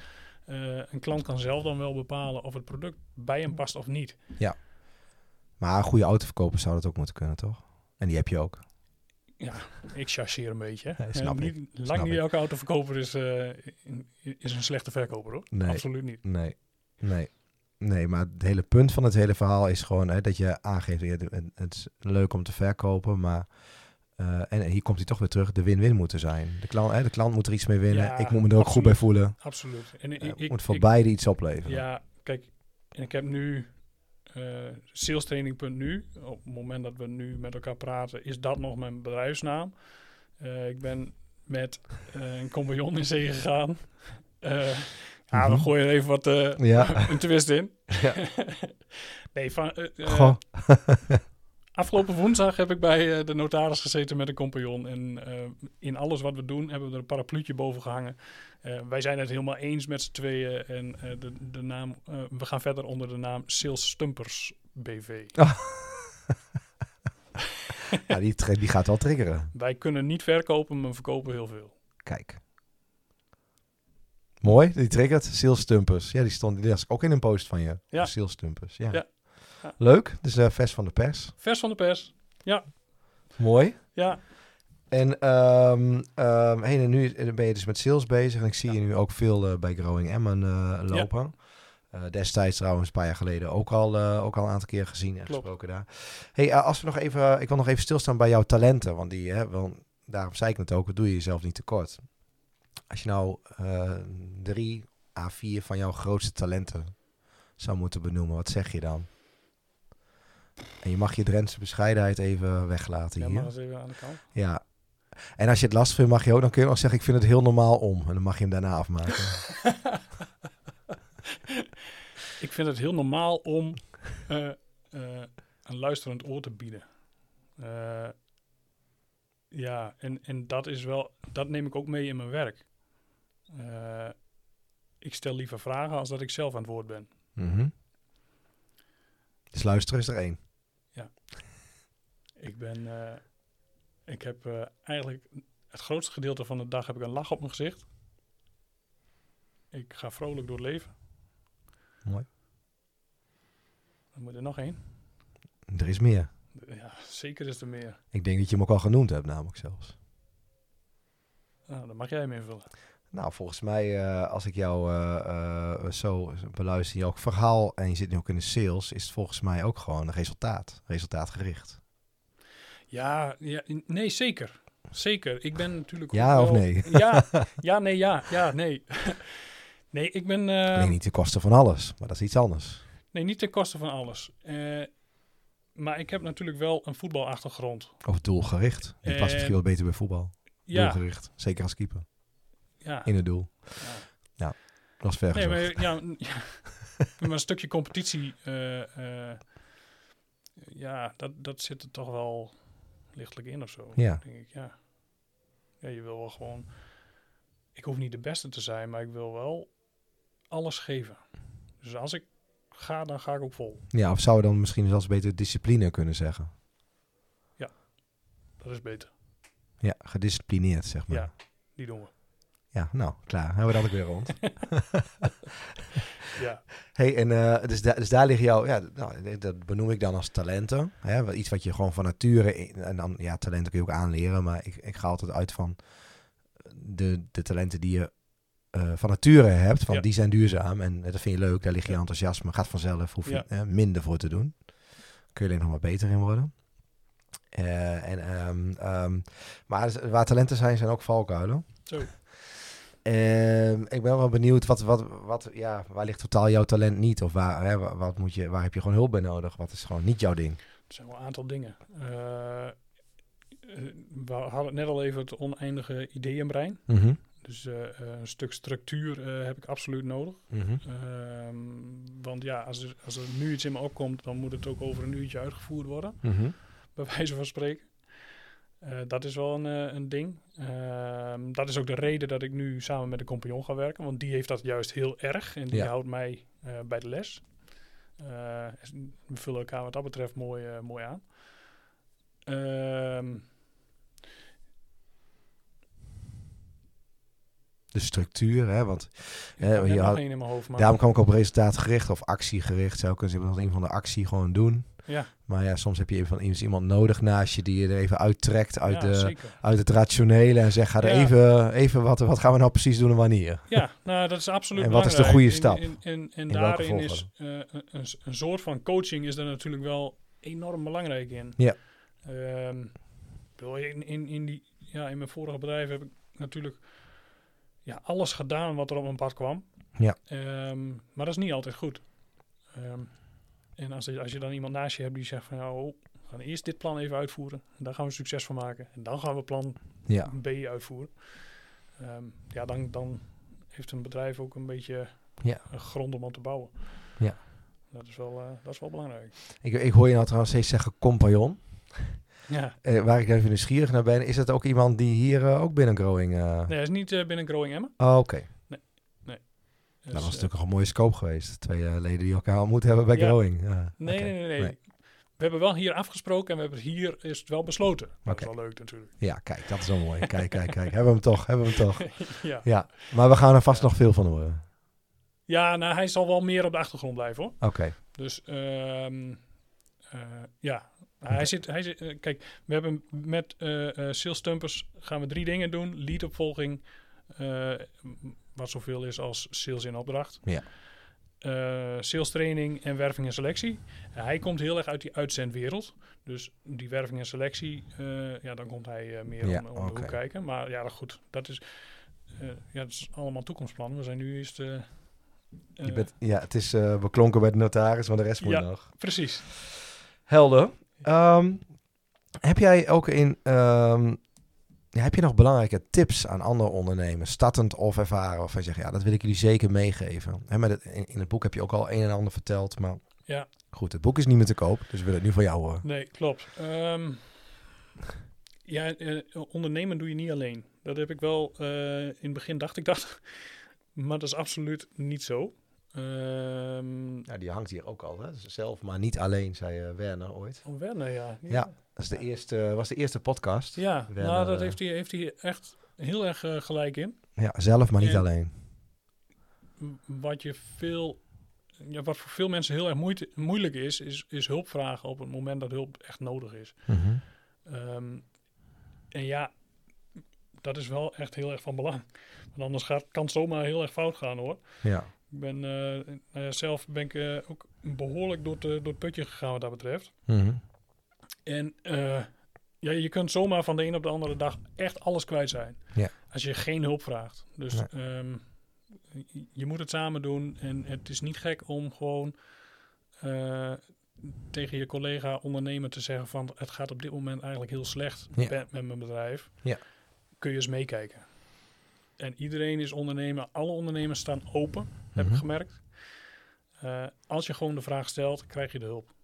uh, een klant kan zelf dan wel bepalen of het product bij hem past of niet. Ja. Maar een goede autoverkoper zou dat ook moeten kunnen, toch? En die heb je ook. Ja, ik chargeer een beetje. Nee, snap niet, ik. lang snap niet ik. elke autoverkoper is, uh, is een slechte verkoper, hoor. Nee. Absoluut niet. Nee, nee. Nee, maar het hele punt van het hele verhaal is gewoon hè, dat je aangeeft, het is leuk om te verkopen, maar uh, en hier komt hij toch weer terug, de win-win moeten zijn. De klant, hè, de klant moet er iets mee winnen. Ja, ik moet me er ook goed bij voelen. Absoluut. En Uh, ik, moet voor ik- beide iets opleveren. Ja, kijk, en ik heb nu uh, salestraining.nu. Op het moment dat we nu met elkaar praten, is dat nog mijn bedrijfsnaam. Uh, ik ben met een compagnon in zee gegaan. Ja, we Mhm. gooien er even wat uh, Ja. een twist in. Ja. nee, van, uh, uh. Afgelopen woensdag heb ik bij uh, de notaris gezeten met een compagnon. En uh, in alles wat we doen hebben we er een parapluutje boven gehangen. Uh, wij zijn het helemaal eens met z'n tweeën. En uh, de, de naam, we gaan verder onder de naam Sales Stumpers BV. ja, die, die gaat wel triggeren. Wij kunnen niet verkopen, maar verkopen heel veel. Kijk. Mooi, die triggert. Sales Stumpers. Ja, die stond die las ook in een post van je. Ja. Sales Stumpers, ja. Ja. Ja. Leuk, dus uh, vers van de pers. Vers van de pers. Ja, Mooi. ja. En, ehm ehm hey, en nu ben je dus met sales bezig. En ik zie je nu ook veel eh, bij Growing Emmen eh, lopen. Destijds trouwens, een paar jaar geleden, ook al, ook al een aantal keer gezien en Klopt. gesproken daar. hey, als we nog even, ik wil nog even stilstaan bij jouw talenten. Want die, hè, wel, daarom zei ik het ook, wat doe je jezelf niet tekort. Als je nou drie à vier van jouw grootste talenten zou moeten benoemen, wat zeg je dan? En je mag je Drentse bescheidenheid even weglaten Ja, hier. maar eens even aan de kant. Ja. En als je het lastig vindt, mag je ook, dan kun je ook zeggen, ik vind het heel normaal om. En dan mag je hem daarna afmaken. Ik vind het heel normaal om uh, uh, een luisterend oor te bieden. Uh, ja, en, en dat is wel, dat neem ik ook mee in mijn werk. ik stel liever vragen als dat ik zelf aan het woord ben. Mhm. Dus luisteren is er één. Ik ben... eh, ik heb eh, eigenlijk het grootste gedeelte van de dag heb ik een lach op mijn gezicht. Ik ga vrolijk door het leven. Mooi. Dan moet er nog één. Er is meer. Ja, zeker is er meer. Ik denk dat je hem ook al genoemd hebt, namelijk zelfs. Nou, dan mag jij hem invullen. Nou, volgens mij, eh, als ik jou eh, eh, zo beluister, jouw verhaal en je zit nu ook in de sales, is het volgens mij ook gewoon een resultaat. Resultaatgericht. Ja, ja, nee, zeker. Zeker. Ik ben natuurlijk. ook Ja of wel- nee? Ja, ja, nee, ja, ja, nee. nee, ik ben. eh, Nee, niet ten koste van alles, maar dat is iets anders. nee, niet ten koste van alles. Eh, maar ik heb natuurlijk wel een voetbalachtergrond. Of doelgericht. Die past Eh, misschien wel beter bij voetbal. Ja, Doelgericht. Zeker als keeper. ja. In het doel. ja. Dat is ver Nee, maar, ja, ja. maar een stukje competitie, eh, eh, ja, dat, dat zit er toch wel lichtelijk in of zo. Ja. Denk ik, ja. ja, je wil wel gewoon. Ik hoef niet de beste te zijn, maar ik wil wel alles geven. Dus als ik ga, dan ga ik ook vol. Ja, of zou je dan misschien zelfs beter discipline kunnen zeggen? Dat is beter. Ja, gedisciplineerd, zeg maar. Ja, die doen we. Ja, nou, klaar. Hebben we dat ook weer rond. Ja, hey, en eh, dus, da- dus daar liggen jouw, ja, nou, dat benoem ik dan als talenten. Hè? Iets wat je gewoon van nature, en dan, ja, talenten kun je ook aanleren, maar ik, ik ga altijd uit van de, de talenten die je eh, van nature hebt, van Ja. die zijn duurzaam en dat vind je leuk, daar ligt je enthousiasme, gaat vanzelf, hoef je Ja. eh, minder voor te doen. Kun je alleen nog maar beter in worden. Eh, en, ehm, ehm, maar waar talenten zijn, zijn ook valkuilen. zo. Ehm, ik ben wel benieuwd, wat, wat, wat, ja, waar ligt totaal jouw talent niet? Of waar, hè, wa- wat moet je, waar heb je gewoon hulp bij nodig? Wat is gewoon niet jouw ding? Er zijn wel een aantal dingen. Eh, eh, we hadden het net al even het oneindige ideeënbrein. Mhm, Dus eh, een stuk structuur heb ik absoluut nodig. mhm. Ehm, want ja, als er, als er nu iets in me opkomt, dan moet het ook over een uurtje uitgevoerd worden, Mhm. bij wijze van spreken. Eh, dat is wel een, eh, een ding. Ehm, dat is ook de reden dat ik nu samen met de compagnon ga werken, want die heeft dat juist heel erg en die Ja. houdt mij eh, bij de les. We vullen elkaar wat dat betreft mooi, mooi aan. Ehm, De structuur, hè, want Eh, je nog had- in mijn hoofd, maar daarom kwam ik op resultaatgericht of actiegericht. Zou kunnen zeggen, een van de actie gewoon doen. Ja, Maar ja, soms heb je even van iemand- nodig naast je die je er even uittrekt uit, ja, de, zeker. uit het rationele en zegt, ga er Ja. even, even wat, wat gaan we nou precies doen en wanneer? Ja, nou, dat is absoluut En wat is de belangrijk. goede stap? En, daarin is eh, een, een, soort van coaching is daar natuurlijk wel enorm belangrijk in. Ja. Ehm, in, in, in, die, ja, in mijn vorige bedrijf heb ik natuurlijk ja, alles gedaan wat er op mijn pad kwam. Ja. Ehm, maar dat is niet altijd goed. Ehm, en als, je- als je dan iemand naast je hebt die zegt van... Nou, we gaan eerst dit plan even uitvoeren. En daar gaan we succes van maken. En dan gaan we plan Ja, B uitvoeren. Ehm, ja, dan, dan heeft een bedrijf ook een beetje Ja. een grond om aan te bouwen. Ja. Dat is wel, eh, dat is wel belangrijk. ik, ik hoor je nou trouwens steeds zeggen compagnon. Ja. Eh, waar ik even nieuwsgierig naar ben, is het ook iemand die hier eh, ook binnen Growing... Nee, hij is niet binnen Growing Emma. Oh, oké. Dus, dat was eh, natuurlijk een mooie scope geweest. Twee eh, leden die elkaar ontmoet hebben bij Ja. Growing. Ja, nee, nee, nee, nee, Nee. We hebben wel hier afgesproken en we hebben hier is het wel besloten. Dat Oké. is wel leuk natuurlijk. Ja, kijk, dat is wel mooi. Kijk, kijk, kijk. Hebben we hem toch, hebben we hem toch. ja. Ja, maar we gaan er vast Ja. nog veel van horen. ja, nou hij zal wel meer op de achtergrond blijven hoor. Oké, Dus ehm, eh, ja, hij zit, hij zit, kijk, we hebben met eh eh sales stumpers gaan we drie dingen doen. Leadopvolging, eh, wat zoveel is als sales in opdracht. Ja. Eh, sales training en werving en selectie. hij komt heel erg uit die uitzendwereld. Dus die werving en selectie, eh, ja, dan komt hij eh, meer Ja, om, om de hoek kijken. Maar ja, goed, dat is, ja, dat is allemaal toekomstplannen. We zijn nu eerst... je bent, ja, het is beklonken bij de notaris, maar de rest moet Ja. nog. Precies. Helder. Ehm, heb jij ook in... ehm, ja, heb je nog belangrijke tips aan andere ondernemers, startend of ervaren? Of je zegt, ja, dat wil ik jullie zeker meegeven. Hè, met het, in, in het boek heb je ook al een en ander verteld, maar Ja. goed, het boek is niet meer te koop, dus we willen het nu van jou horen. Nee, klopt. Ehm, ja, eh, ondernemen doe je niet alleen. Dat heb ik wel, eh, in het begin dacht ik dat. Maar dat is absoluut niet zo. Um, ja, die hangt hier ook al, hè? Zelf, maar niet alleen, zei uh, Werner ooit. Oh, Werner, ja. Ja, dat is de eerste, was de eerste podcast. Ja, nou, dat heeft hij, heeft hij echt heel erg uh, gelijk in. Ja, zelf, maar niet alleen. Wat je veel ja, wat voor veel mensen heel erg moeilijk is, is, is hulp vragen op het moment dat hulp echt nodig is. Mm um, en ja, dat is wel echt heel erg van belang. Want anders gaat, kan het zomaar heel erg fout gaan hoor. Ja. Ik ben uh, nou ja, zelf ben ik uh, ook behoorlijk door, de, door het putje gegaan wat dat betreft. Mm En uh, ja, je kunt zomaar van de een op de andere dag echt alles kwijt zijn. Ja. Als je geen hulp vraagt. Dus ja. um, je moet het samen doen. En het is niet gek om gewoon uh, tegen je collega ondernemer te zeggen van het gaat op dit moment eigenlijk heel slecht ja. met, met, mijn bedrijf. Ja. Kun je eens meekijken. En iedereen is ondernemer. Alle ondernemers staan open, mm -hmm. heb ik Mhm. gemerkt. Uh, als je gewoon de vraag stelt, krijg je de hulp.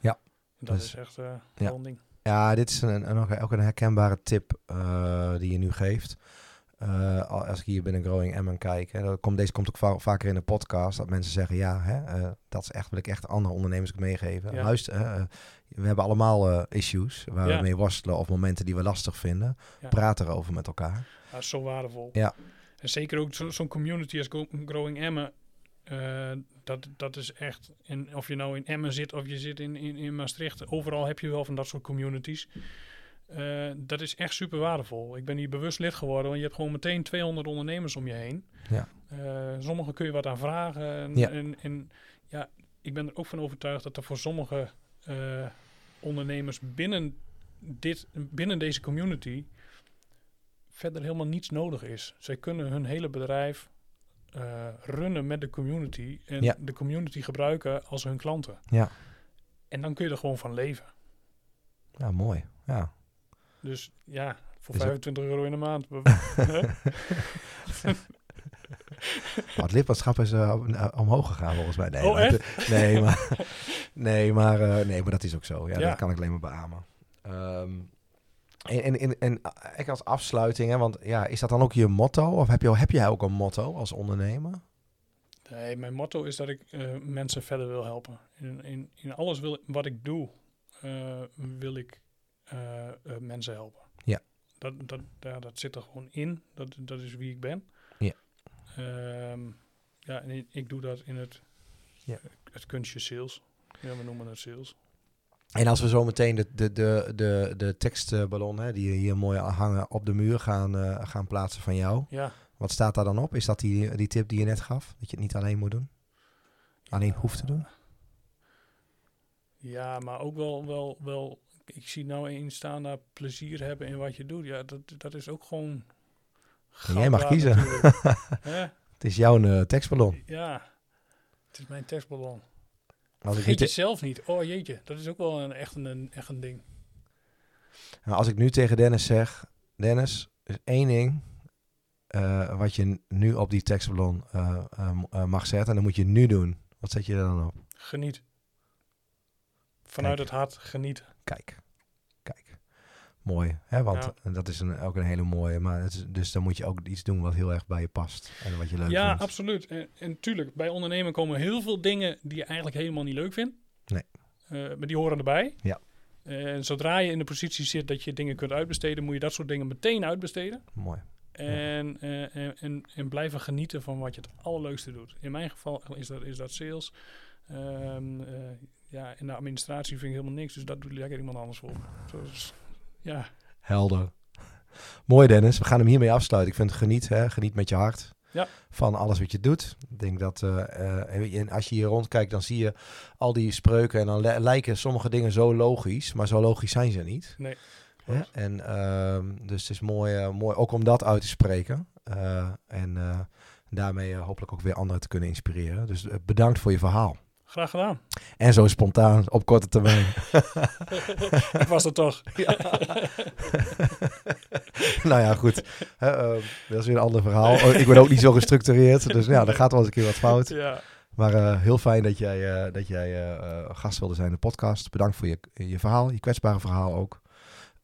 Ja. Dat Dus, is echt uh, ja. een ding. Ja, dit is een, een, ook een herkenbare tip uh, die je nu geeft. Uh, als ik hier binnen Growing Emmen kijk, hè, dat komt, deze komt ook va vaker in de podcast, dat mensen zeggen, ja, hè, uh, dat is echt, wil ik echt andere ondernemers meegeven. Ja. Luister, uh, we hebben allemaal issues waar Ja. we mee worstelen of momenten die we lastig vinden. Ja. Praat erover met elkaar. Dat is zo waardevol. Ja. En zeker ook zo- zo'n community als Growing Emmen. Eh, dat, dat is echt, en of je nou in Emmen zit of je zit in, in, in Maastricht, overal heb je wel van dat soort communities. Eh, dat is echt super waardevol. Ik ben hier bewust lid geworden, want je hebt gewoon meteen 200 ondernemers om je heen. Ja. Eh, sommige kun je wat aan vragen. En, Ja. en, en ja, ik ben er ook van overtuigd dat er voor sommige ondernemers binnen, dit, binnen deze community verder helemaal niets nodig is. Zij kunnen hun hele bedrijf eh, runnen met de community en Ja. de community gebruiken als hun klanten. Ja. En dan kun je er gewoon van leven. Ja, mooi. Ja. Dus ja, voor Is het- 25 euro in de maand. Maar het lidmaatschap is uh, omhoog gegaan volgens mij. Nee, Oh, maar? Nee, maar, nee, maar, uh, nee, maar dat is ook zo. Ja, Ja. Dat kan ik alleen maar beamen. Um, en, en, en, en ik als afsluiting, hè, want ja, is dat dan ook je motto? Of heb, je, heb jij ook een motto als ondernemer? Nee, mijn motto is dat ik uh, mensen verder wil helpen. In, in, in alles wil, wat ik doe, uh, wil ik uh, mensen helpen. Ja. Dat, dat, ja, dat zit er gewoon in. Dat, dat is wie ik ben. Ja. Um, ja, en ik, ik, doe dat in het, ja. het kunstje sales. Ja, we noemen het sales. En als we zo meteen de, de, de, de, de tekstballon, hè, die hier mooi hangen op de muur gaan, uh, gaan plaatsen van jou. Ja. Wat staat daar dan op? Is dat die, die tip die je net gaf? Dat je het niet alleen moet doen? Alleen ja. hoeft te doen? Ja, maar ook wel, wel, wel ik zie nou eens staan daar plezier hebben in wat je doet. Ja, dat, dat is ook gewoon. Jij mag kiezen. het is jouw uh, tekstballon. Ja, het is mijn tekstballon. Als Vergeet je zelf niet. Oh jeetje, dat is ook wel een, echt, een, echt een ding. Nou, als ik nu tegen Dennis zeg, Dennis, er is één ding uh, wat je nu op die tekstballon uh, uh, mag zetten. En dan moet je nu doen. Wat zet je er dan op? Geniet. Vanuit Kijk. het hart genieten. Kijk, kijk. Mooi, hè? want ja. dat is een, ook een hele mooie. Maar het is, dus dan moet je ook iets doen wat heel erg bij je past en wat je leuk ja, vindt. Ja, absoluut. En, en tuurlijk, bij ondernemen komen heel veel dingen die je eigenlijk helemaal niet leuk vindt. Nee. Uh, maar die horen erbij. Ja. En zodra je in de positie zit dat je dingen kunt uitbesteden, moet je dat soort dingen meteen uitbesteden. Mooi. En, ja. uh, en, en, en, blijven genieten van wat je het allerleukste doet. In mijn geval is dat, is dat sales. Um, ja, in de administratie vind ik helemaal niks, dus dat doet lekker iemand anders voor. Dus, ja. Helder. Mooi Dennis, we gaan hem hiermee afsluiten. Ik vind geniet, hè? geniet met je hart ja. van alles wat je doet. Ik denk dat uh, als je hier rondkijkt, dan zie je al die spreuken en dan lijken sommige dingen zo logisch, maar zo logisch zijn ze niet. Nee. Ja, en uh, dus het is mooi, uh, mooi ook om dat uit te spreken. En daarmee hopelijk ook weer anderen te kunnen inspireren. Dus bedankt voor je verhaal. Graag gedaan. En zo spontaan, op korte termijn. ik was er toch. ja. nou ja, goed. Uh, dat is weer een ander verhaal. Oh, ik ben ook niet zo gestructureerd. Dus ja, dan gaat wel eens een keer wat fout. Ja. Maar uh, heel fijn dat jij, uh, dat jij gast wilde zijn in de podcast. Bedankt voor je, je verhaal, je kwetsbare verhaal ook.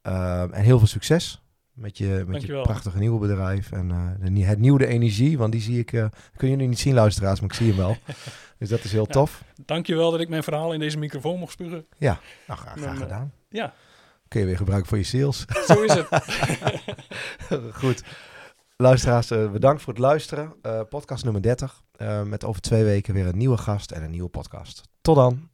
en heel veel succes Met je, met je prachtige nieuwe bedrijf en uh, het nieuwe energie. Want die zie ik, uh, kunnen jullie niet zien luisteraars, maar ik zie hem wel. dus dat is heel ja, tof. Dankjewel dat ik mijn verhaal in deze microfoon mocht spuren. Ja, nou, graag, graag gedaan. Ja. Kun je weer gebruiken voor je sales. Zo is het. Goed. Luisteraars, bedankt voor het luisteren. podcast nummer 30. met over twee weken weer een nieuwe gast en een nieuwe podcast. Tot dan.